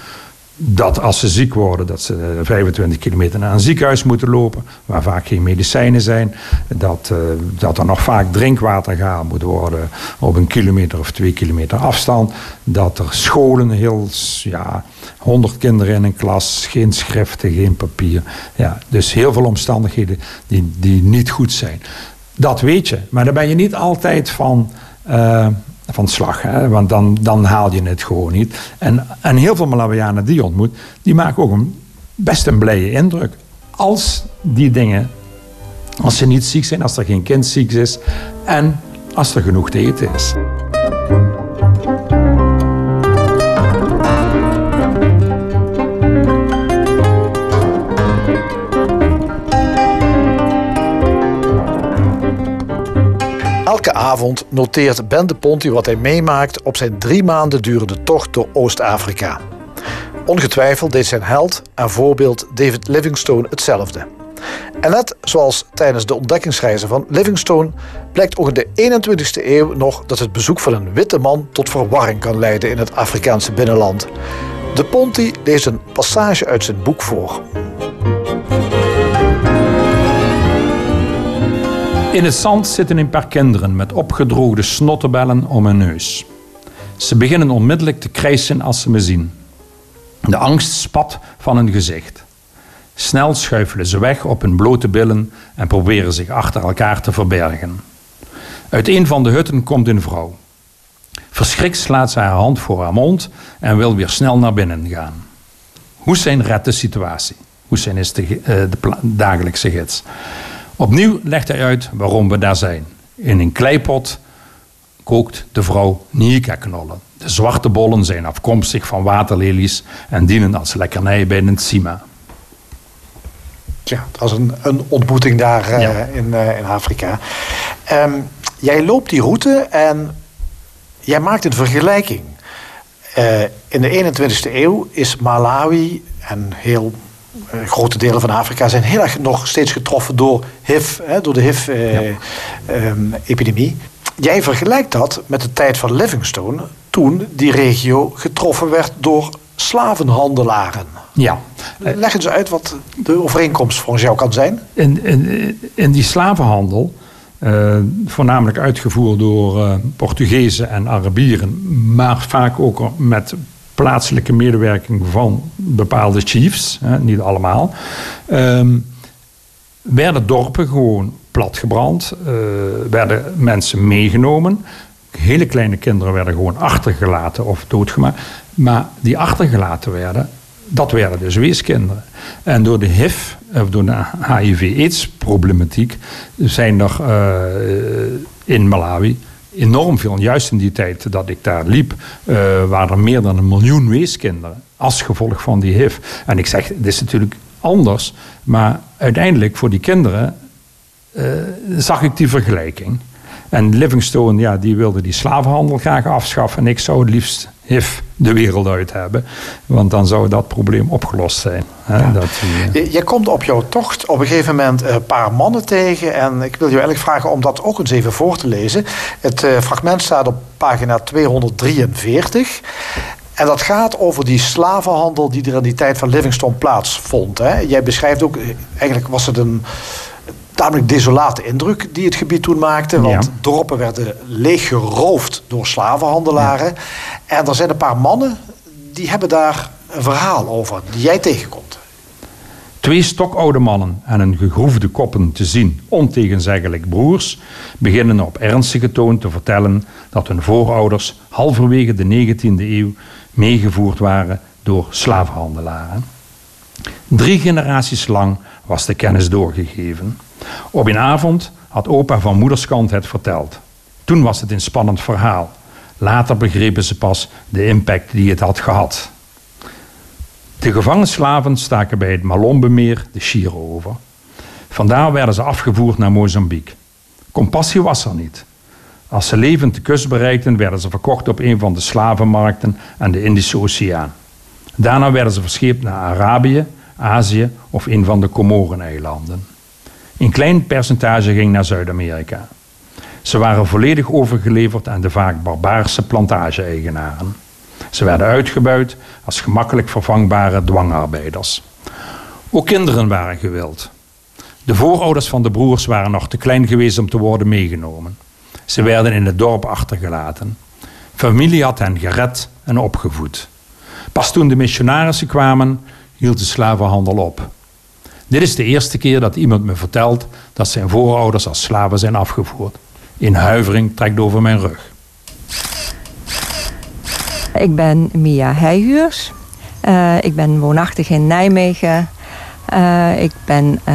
dat als ze ziek worden, dat ze 25 kilometer naar een ziekenhuis moeten lopen, waar vaak geen medicijnen zijn. Dat, uh, dat er nog vaak drinkwater gehaald moet worden op een kilometer of twee kilometer afstand. Dat er scholen heel, ja, 100 kinderen in een klas, geen schriften, geen papier. Ja, dus heel veel omstandigheden die, die niet goed zijn. Dat weet je, maar daar ben je niet altijd van. Uh, van slag. Hè? Want dan, dan haal je het gewoon niet. En, en heel veel Malawianen die je ontmoet, die maken ook een, best een blije indruk. Als die dingen, als ze niet ziek zijn, als er geen kind ziek is en als er genoeg te eten is. Avond noteert Ben de Ponti wat hij meemaakt op zijn drie maanden durende tocht door Oost-Afrika. Ongetwijfeld deed zijn held en voorbeeld David Livingstone hetzelfde. En net zoals tijdens de ontdekkingsreizen van Livingstone blijkt ook in de 21ste eeuw nog dat het bezoek van een witte man tot verwarring kan leiden in het Afrikaanse binnenland. De Ponti leest een passage uit zijn boek voor. In het zand zitten een paar kinderen met opgedroogde snottenbellen om hun neus. Ze beginnen onmiddellijk te krijsen als ze me zien. De angst spat van hun gezicht. Snel schuifelen ze weg op hun blote billen en proberen zich achter elkaar te verbergen. Uit een van de hutten komt een vrouw. Verschrikt slaat ze haar hand voor haar mond en wil weer snel naar binnen gaan. Hussein redt de situatie. Hussein is de, de dagelijkse gids. Opnieuw legt hij uit waarom we daar zijn. In een kleipot kookt de vrouw Nika-knollen. De zwarte bollen zijn afkomstig van waterlelies en dienen als lekkernij bij het Sima. Ja, het was een, een ontmoeting daar uh, in, uh, in Afrika. Um, jij loopt die route en jij maakt een vergelijking. Uh, in de 21ste eeuw is Malawi en heel grote delen van Afrika zijn heel erg nog steeds getroffen door HIV, hè, door de HIV-epidemie. Ja. Um, jij vergelijkt dat met de tijd van Livingstone, toen die regio getroffen werd door slavenhandelaren. Ja. Leg eens uit wat de overeenkomst volgens jou kan zijn. In, in, in die slavenhandel, uh, voornamelijk uitgevoerd door uh, Portugezen en Arabieren, maar vaak ook met plaatselijke medewerking van bepaalde chiefs, hè, niet allemaal, um, werden dorpen gewoon platgebrand, uh, werden mensen meegenomen. Hele kleine kinderen werden gewoon achtergelaten of doodgemaakt. Maar die achtergelaten werden, dat werden dus weeskinderen. En door de HIV, of door de HIV-AIDS-problematiek, zijn er uh, in Malawi enorm veel. Juist in die tijd dat ik daar liep, uh, waren er meer dan een miljoen weeskinderen. Als gevolg van die HIV. En ik zeg, dit is natuurlijk anders. Maar uiteindelijk voor die kinderen uh, zag ik die vergelijking. En Livingstone, ja, die wilde die slavenhandel graag afschaffen. En ik zou het liefst HIV de wereld uit hebben. Want dan zou dat probleem opgelost zijn. Hè, ja. dat die, uh... je, je, komt op jouw tocht op een gegeven moment een paar mannen tegen. En ik wil je eigenlijk vragen om dat ook eens even voor te lezen. Het uh, fragment staat op pagina 243. En dat gaat over die slavenhandel die er in die tijd van Livingstone plaatsvond. Hè. Jij beschrijft ook, eigenlijk was het een tamelijk desolate indruk die het gebied toen maakte. Want ja. dorpen werden leeggeroofd door slavenhandelaren. Ja. En er zijn een paar mannen die hebben daar een verhaal over, die jij tegenkomt. Twee stokoude mannen en een gegroefde koppen te zien, ontegenzeggelijk broers, beginnen op ernstige toon te vertellen dat hun voorouders halverwege de 19e eeuw meegevoerd waren door slavenhandelaren. Drie generaties lang was de kennis doorgegeven. Op een avond had opa van moederskant het verteld. Toen was het een spannend verhaal. Later begrepen ze pas de impact die het had gehad. De gevangen slaven staken bij het Malombemeer de Chiro over. Vandaar werden ze afgevoerd naar Mozambique. Compassie was er niet. Als ze levend de kust bereikten, werden ze verkocht op een van de slavenmarkten aan de Indische Oceaan. Daarna werden ze verscheept naar Arabië, Azië of een van de Comoreneilanden. Een klein percentage ging naar Zuid-Amerika. Ze waren volledig overgeleverd aan de vaak barbaarse plantage-eigenaren. Ze werden uitgebuit als gemakkelijk vervangbare dwangarbeiders. Ook kinderen waren gewild. De voorouders van de broers waren nog te klein geweest om te worden meegenomen. Ze werden in het dorp achtergelaten. Familie had hen gered en opgevoed. Pas toen de missionarissen kwamen, hield de slavenhandel op. Dit is de eerste keer dat iemand me vertelt dat zijn voorouders als slaven zijn afgevoerd. In huivering trekt over mijn rug. Ik ben Mia Heijhuurs. Uh, ik ben woonachtig in Nijmegen. Uh, ik ben uh,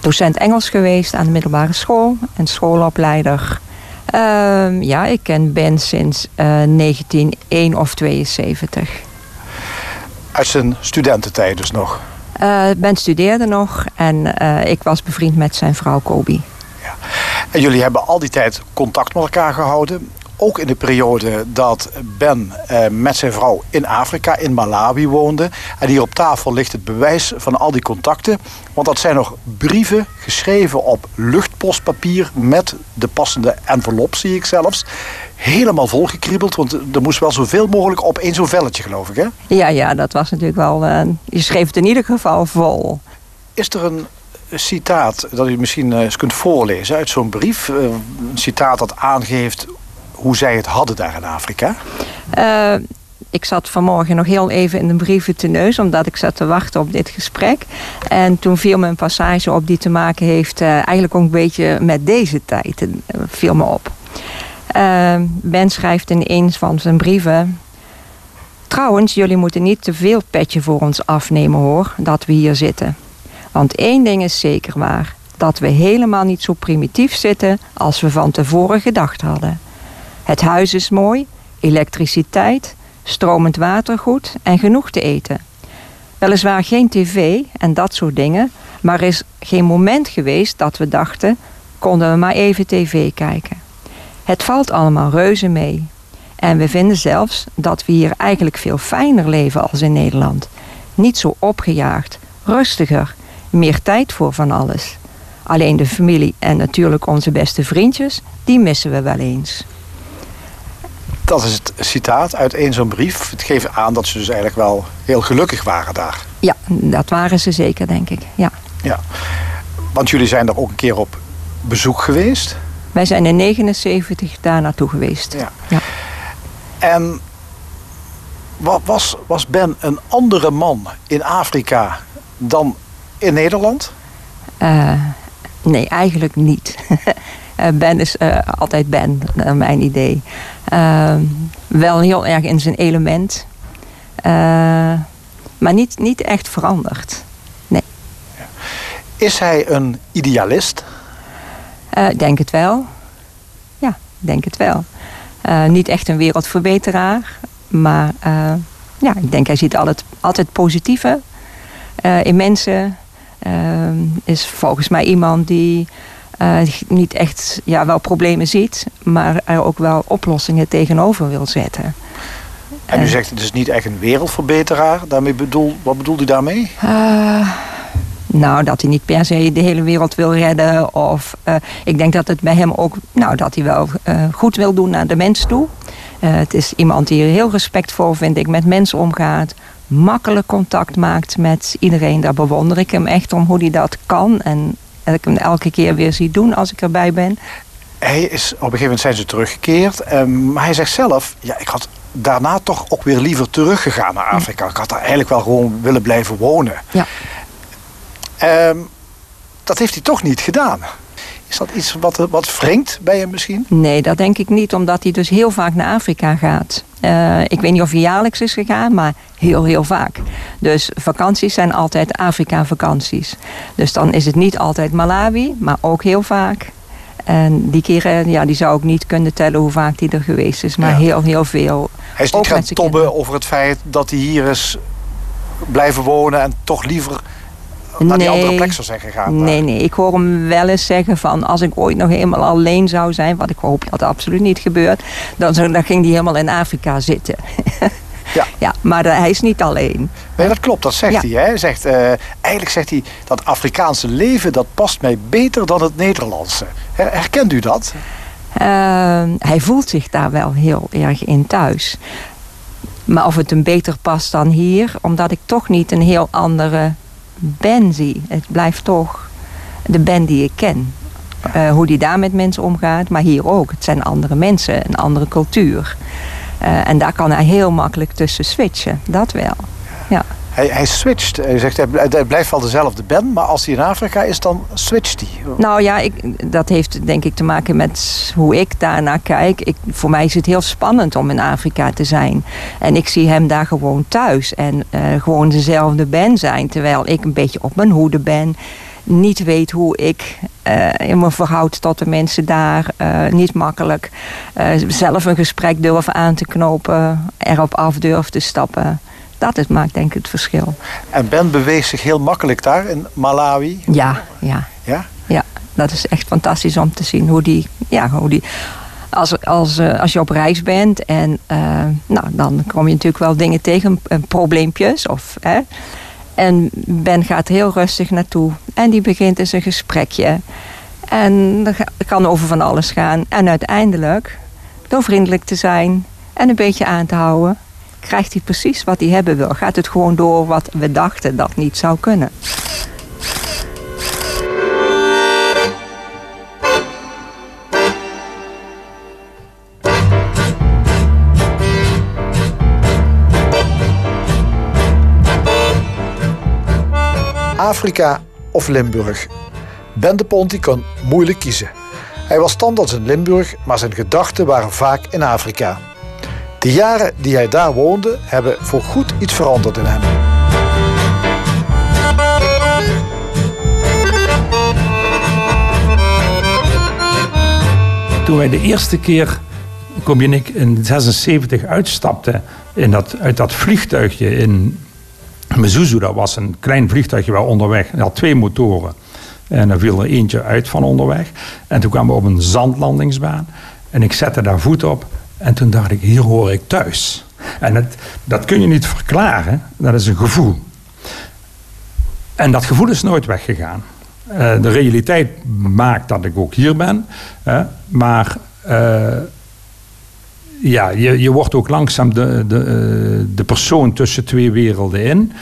docent Engels geweest aan de middelbare school en schoolopleider. Ehm, ja, ik ken Ben sinds 1901 of 72. Uit zijn studententijd dus nog? Uh, ben studeerde nog en uh, ik was bevriend met zijn vrouw Kobi. Ja. En jullie hebben al die tijd contact met elkaar gehouden. Ook in de periode dat Ben uh, met zijn vrouw in Afrika, in Malawi woonde. En hier op tafel ligt het bewijs van al die contacten. Want dat zijn nog brieven geschreven op luchtpostpapier met de passende envelop, zie ik zelfs helemaal volgekriebeld. Want er moest wel zoveel mogelijk op één zo'n velletje, geloof ik, hè? Ja, ja, dat was natuurlijk wel... Uh, je schreef het in ieder geval vol. Is er een citaat dat u misschien eens kunt voorlezen uit zo'n brief? een citaat dat aangeeft hoe zij het hadden daar in Afrika? ik zat vanmorgen nog heel even in de brieven te neus, omdat ik zat te wachten op dit gesprek. En toen viel me een passage op die te maken heeft, uh, eigenlijk ook een beetje met deze tijd, uh, viel me op. Ben schrijft in een van zijn brieven. Trouwens, jullie moeten niet te veel petje voor ons afnemen hoor, dat we hier zitten. Want één ding is zeker waar: dat we helemaal niet zo primitief zitten als we van tevoren gedacht hadden. Het huis is mooi, elektriciteit, stromend water goed en genoeg te eten. Weliswaar geen tv en dat soort dingen, maar er is geen moment geweest dat we dachten: konden we maar even tv kijken. Het valt allemaal reuze mee. En we vinden zelfs dat we hier eigenlijk veel fijner leven als in Nederland. Niet zo opgejaagd, rustiger, meer tijd voor van alles. Alleen de familie en natuurlijk onze beste vriendjes, die missen we wel eens. Dat is het citaat uit een zo'n brief. Het geeft aan dat ze dus eigenlijk wel heel gelukkig waren daar. Ja, dat waren ze zeker, denk ik. Ja. ja. Want jullie zijn er ook een keer op bezoek geweest? Wij zijn in 79 daar naartoe geweest. Ja. ja. En was, was Ben een andere man in Afrika dan in Nederland? Uh, nee, eigenlijk niet. Eh, ben is uh, altijd Ben, naar mijn idee. Uh, wel heel erg in zijn element. maar niet, niet echt veranderd. Nee. Is hij een idealist? Ik denk het wel. Ja, denk het wel. niet echt een wereldverbeteraar. Maar ja, ik denk hij ziet altijd, altijd positieve in mensen. is volgens mij iemand die uh, niet echt ja, wel problemen ziet, maar er ook wel oplossingen tegenover wil zetten. En u zegt het is niet echt een wereldverbeteraar. Daarmee bedoel, wat bedoelt u daarmee? Uh, nou, dat hij niet per se de hele wereld wil redden. Of uh, ik denk dat het bij hem ook, nou, dat hij wel goed wil doen naar de mens toe. het is iemand die heel respectvol, vind ik, met mensen omgaat. Makkelijk contact maakt met iedereen. Daar bewonder ik hem echt om hoe hij dat kan. En dat ik hem elke keer weer zie doen als ik erbij ben. Hij is, op een gegeven moment zijn ze teruggekeerd. Um, maar hij zegt zelf, ja, ik had daarna toch ook weer liever teruggegaan naar Afrika. Ik had daar eigenlijk wel gewoon willen blijven wonen. Ja. Um, dat heeft hij toch niet gedaan. Is dat iets wat, wat wringt bij hem misschien? Nee, dat denk ik niet, omdat hij dus heel vaak naar Afrika gaat. Uh, ik weet niet of hij jaarlijks is gegaan, maar heel, heel vaak. Dus vakanties zijn altijd Afrika-vakanties. Dus dan is het niet altijd Malawi, maar ook heel vaak. En die keren, ja, die zou ik niet kunnen tellen hoe vaak hij er geweest is. Maar heel, heel veel. Hij is niet gaan tobben over het feit dat hij hier is blijven wonen... en toch liever naar die andere plek zou zijn gegaan. Nee, nee. Ik hoor hem wel eens zeggen van... als ik ooit nog helemaal alleen zou zijn... wat ik hoop dat absoluut niet gebeurt... dan, dan ging hij helemaal in Afrika zitten. Ja. ja, maar hij is niet alleen. Nee, dat klopt, dat zegt hij. Hè? Zegt, uh, eigenlijk zegt hij dat Afrikaanse leven... dat past mij beter dan het Nederlandse. Herkent u dat? Uh, hij voelt zich daar wel heel erg in thuis. Maar of het hem beter past dan hier... omdat ik toch niet een heel andere ben zie. Het blijft toch de Ben die ik ken. Uh, hoe die daar met mensen omgaat, maar hier ook. Het zijn andere mensen, een andere cultuur. Uh, en daar kan hij heel makkelijk tussen switchen, dat wel. Ja. Hij, hij switcht. Hij zegt, hij blijft wel dezelfde Ben, maar als hij in Afrika is, dan switcht hij. Nou ja, ik, dat heeft denk ik te maken met hoe ik daarnaar kijk. Ik, voor mij is het heel spannend om in Afrika te zijn. En ik zie hem daar gewoon thuis. En uh, gewoon dezelfde Ben zijn. Terwijl ik een beetje op mijn hoede ben niet weet hoe ik uh, me verhoud tot de mensen daar. Uh, niet makkelijk zelf een gesprek durven aan te knopen. Erop af durven te stappen dat is, maakt denk ik het verschil. En Ben beweegt zich heel makkelijk daar in Malawi? Ja, ja. Ja? Ja, dat is echt fantastisch om te zien hoe die... Ja, hoe die als, als, uh, als je op reis bent en uh, nou, dan kom je natuurlijk wel dingen tegen, probleempjes. Of, hè. En Ben gaat heel rustig naartoe en die begint eens een gesprekje. En dat kan over van alles gaan. En uiteindelijk, door vriendelijk te zijn en een beetje aan te houden, krijgt hij precies wat hij hebben wil. Gaat het gewoon door wat we dachten dat niet zou kunnen. Afrika of Limburg. Ben de Ponti kon moeilijk kiezen. Hij was standaard in Limburg, maar zijn gedachten waren vaak in Afrika. De jaren die hij daar woonde, hebben voorgoed iets veranderd in hem. Toen wij de eerste keer, kom je ik, in 76 uitstapten in dat, uit dat vliegtuigje in Mezuzu, dat was een klein vliegtuigje waar onderweg, dat had twee motoren. En er viel er eentje uit van onderweg. En toen kwamen we op een zandlandingsbaan. En ik zette daar voet op. En toen dacht ik, hier hoor ik thuis. En het, dat kun je niet verklaren. Dat is een gevoel. En dat gevoel is nooit weggegaan. Uh, de realiteit maakt dat ik ook hier ben. maar uh, ja, je, je wordt ook langzaam de, de, eh, de persoon tussen twee werelden in.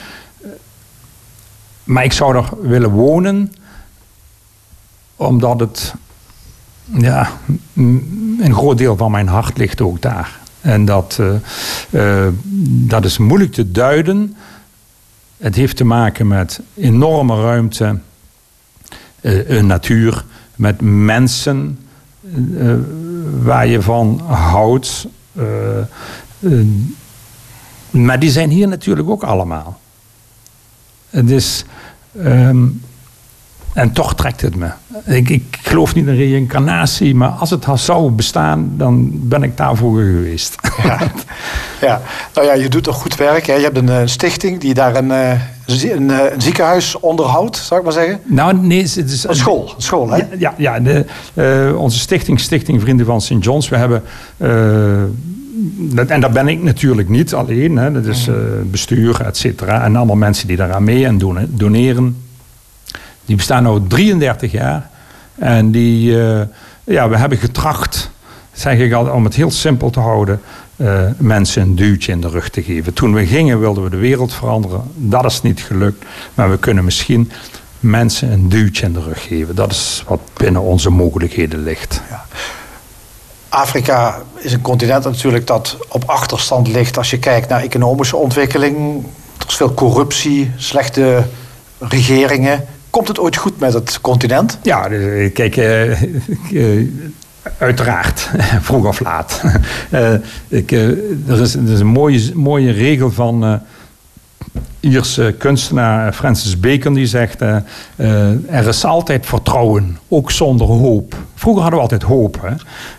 Maar ik zou er willen wonen omdat het, ja, een groot deel van mijn hart ligt ook daar. En dat, uh, dat is moeilijk te duiden. Het heeft te maken met enorme ruimte, uh, een natuur, met mensen waar je van houdt. maar die zijn hier natuurlijk ook allemaal. Het is. Um, en toch trekt het me. Ik, ik geloof niet in reïncarnatie, maar als het zou bestaan, dan ben ik daarvoor geweest. Ja, ja. nou ja, je doet toch goed werk. Hè? Je hebt een uh, stichting die daar een, een, uh, een, ziekenhuis onderhoudt, zou ik maar zeggen. Nou, nee, het is een school. Een school hè? Ja, ja, ja de, onze stichting, Stichting Vrienden van St. John's, we hebben. En dat ben ik natuurlijk niet alleen. Hè. Dat is bestuur, et cetera. En allemaal mensen die daaraan mee en doen, doneren. Die bestaan nu 33 jaar. En die, uh, ja, we hebben getracht, zeg ik al, om het heel simpel te houden, uh, mensen een duwtje in de rug te geven. Toen we gingen wilden we de wereld veranderen. Dat is niet gelukt. Maar we kunnen misschien mensen een duwtje in de rug geven. Dat is wat binnen onze mogelijkheden ligt. Ja. Afrika is een continent natuurlijk dat op achterstand ligt als je kijkt naar economische ontwikkeling. Er is veel corruptie, slechte regeringen. Komt het ooit goed met het continent? Ja, kijk, uh, uh, uiteraard, vroeg of laat. ik, er, is, er is een mooie, mooie regel van Ierse kunstenaar Francis Bacon die zegt: er is altijd vertrouwen, ook zonder hoop. Vroeger hadden we altijd hoop.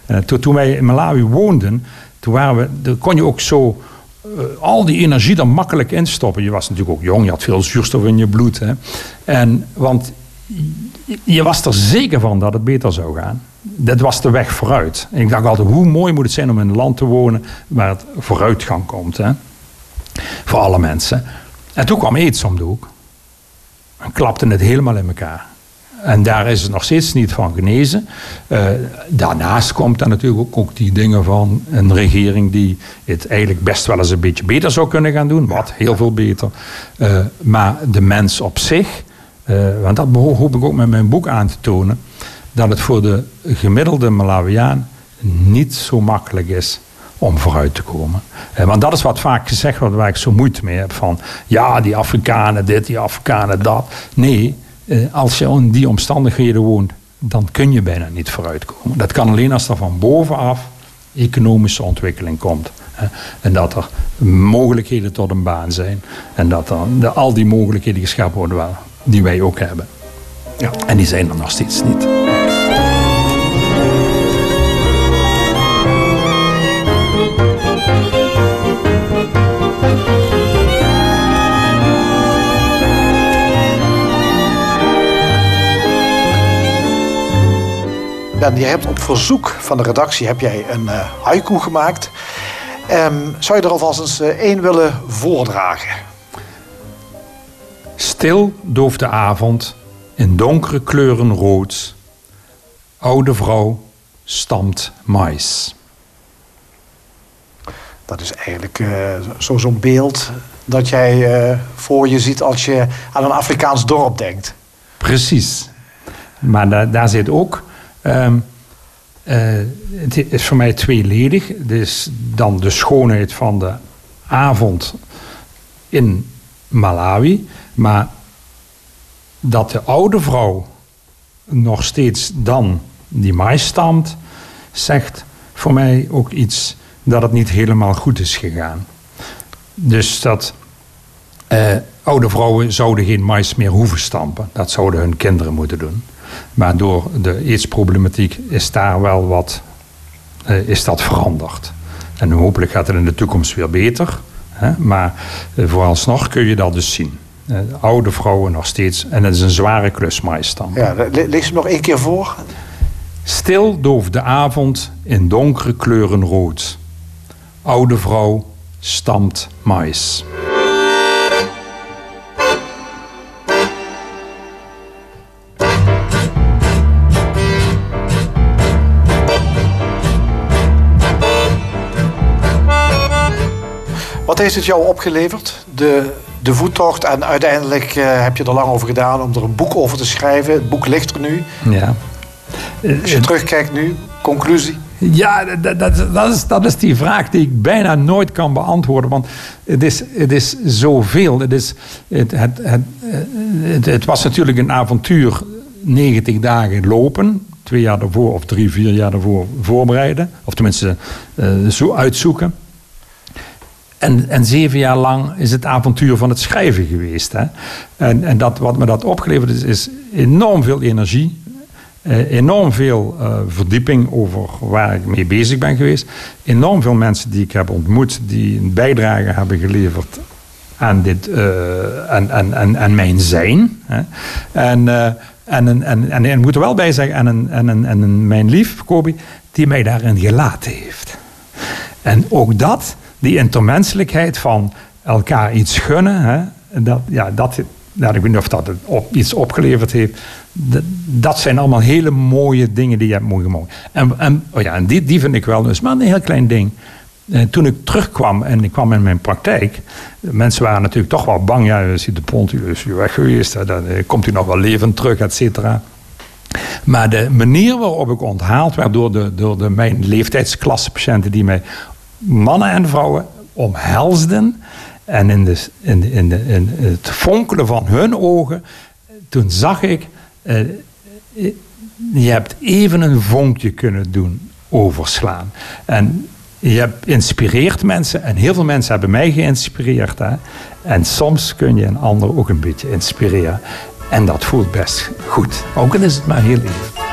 Hè? Toen, toen wij in Malawi woonden, toen waren we, kon je ook zo uh, al die energie er makkelijk instoppen. Je was natuurlijk ook jong, je had veel zuurstof in je bloed. Hè. En, want je was er zeker van dat het beter zou gaan. Dat was de weg vooruit. En ik dacht altijd, hoe mooi moet het zijn om in een land te wonen waar het vooruitgang komt. Hè? Voor alle mensen. En toen kwam aids om de hoek. En klapte het helemaal in elkaar. En daar is het nog steeds niet van genezen. Uh, daarnaast komt dan natuurlijk ook, die dingen van een regering die het eigenlijk best wel eens een beetje beter zou kunnen gaan doen. Wat heel veel beter. Uh, maar de mens op zich, uh, want dat hoop ik ook met mijn boek aan te tonen, dat het voor de gemiddelde Malawiaan niet zo makkelijk is om vooruit te komen. want dat is wat vaak gezegd wordt waar ik zo moeite mee heb. Van ja, die Afrikanen dit, die Afrikanen dat. Nee, eh, als je in die omstandigheden woont, dan kun je bijna niet vooruitkomen. Dat kan alleen als er van bovenaf economische ontwikkeling komt. En dat er mogelijkheden tot een baan zijn. En dat er de, al die mogelijkheden geschapen worden die wij ook hebben. Ja. En die zijn er nog steeds niet. Ben, je hebt op verzoek van de redactie heb jij een uh, haiku gemaakt. Um, zou je er alvast eens uh, één willen voordragen? Stil dooft de avond in donkere kleuren rood. Oude vrouw stamt mais. Dat is eigenlijk uh, zo'n beeld dat jij voor je ziet als je aan een Afrikaans dorp denkt. Precies. Maar daar zit ook Um, uh, het is voor mij tweeledig. Het is dan de schoonheid van de avond in Malawi. Maar dat de oude vrouw nog steeds dan die mais stamt, zegt voor mij ook iets dat het niet helemaal goed is gegaan. Dus dat eh, oude vrouwen zouden geen mais meer hoeven stampen. Dat zouden hun kinderen moeten doen. Maar door de aidsproblematiek is daar wel wat uh, is dat veranderd. En hopelijk gaat het in de toekomst weer beter. Hè? Maar uh, vooralsnog kun je dat dus zien. Uh, oude vrouwen nog steeds. En het is een zware klus stampen. Ja, lees hem nog één keer voor. Stil dooft de avond in donkere kleuren rood. Oude vrouw stamt mais. Wat heeft het jou opgeleverd, de, de voettocht? En uiteindelijk uh, heb je er lang over gedaan om er een boek over te schrijven. Het boek ligt er nu. Ja. Als je terugkijkt nu, conclusie? Ja, dat, dat, dat, is, dat is die vraag die ik bijna nooit kan beantwoorden. Want het is, het is zoveel. Het, is, het, het, het, het, het was natuurlijk een avontuur 90 dagen lopen. Twee jaar daarvoor of drie, vier jaar daarvoor voorbereiden. Of tenminste uh, zo uitzoeken. En, en, zeven jaar lang is het avontuur van het schrijven geweest. Hè? En, en dat, wat me dat opgeleverd is, is enorm veel energie. Eh, enorm veel uh, verdieping over waar ik mee bezig ben geweest. Enorm veel mensen die ik heb ontmoet, die een bijdrage hebben geleverd aan, dit, uh, aan, aan, aan, aan, mijn zijn. En, en, en, en, en ik moet er wel bij zeggen, en, en, en, en mijn lief, Kobi, die mij daarin gelaten heeft. En ook dat die intermenselijkheid van elkaar iets gunnen, hè, dat, ja, dat, nou, ik weet niet of dat op, iets opgeleverd heeft. Dat, zijn allemaal hele mooie dingen die je hebt mogen. En, en, oh ja, en die, die vind ik wel dus, maar een heel klein ding. Eh, toen ik terugkwam en ik kwam in mijn praktijk, mensen waren natuurlijk toch wel bang. Ja, is de pont is weg geweest, dan komt hij nog wel levend terug, et cetera. Maar de manier waarop ik onthaald werd door, de, door de, mijn leeftijdsklasse patiënten die mij mannen en vrouwen omhelsden. En in, de, in, in, de, in het fonkelen van hun ogen, toen zag ik, eh, je hebt even een vonkje kunnen doen overslaan. En je hebt inspireert mensen en heel veel mensen hebben mij geïnspireerd. Hè? En soms kun je een ander ook een beetje inspireren. En dat voelt best goed. Ook al is het maar heel even.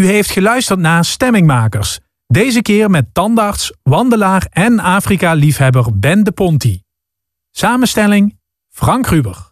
U heeft geluisterd naar Stemmingmakers. Deze keer met tandarts, wandelaar en Afrika-liefhebber Ben de Ponti. Samenstelling Frank Ruber.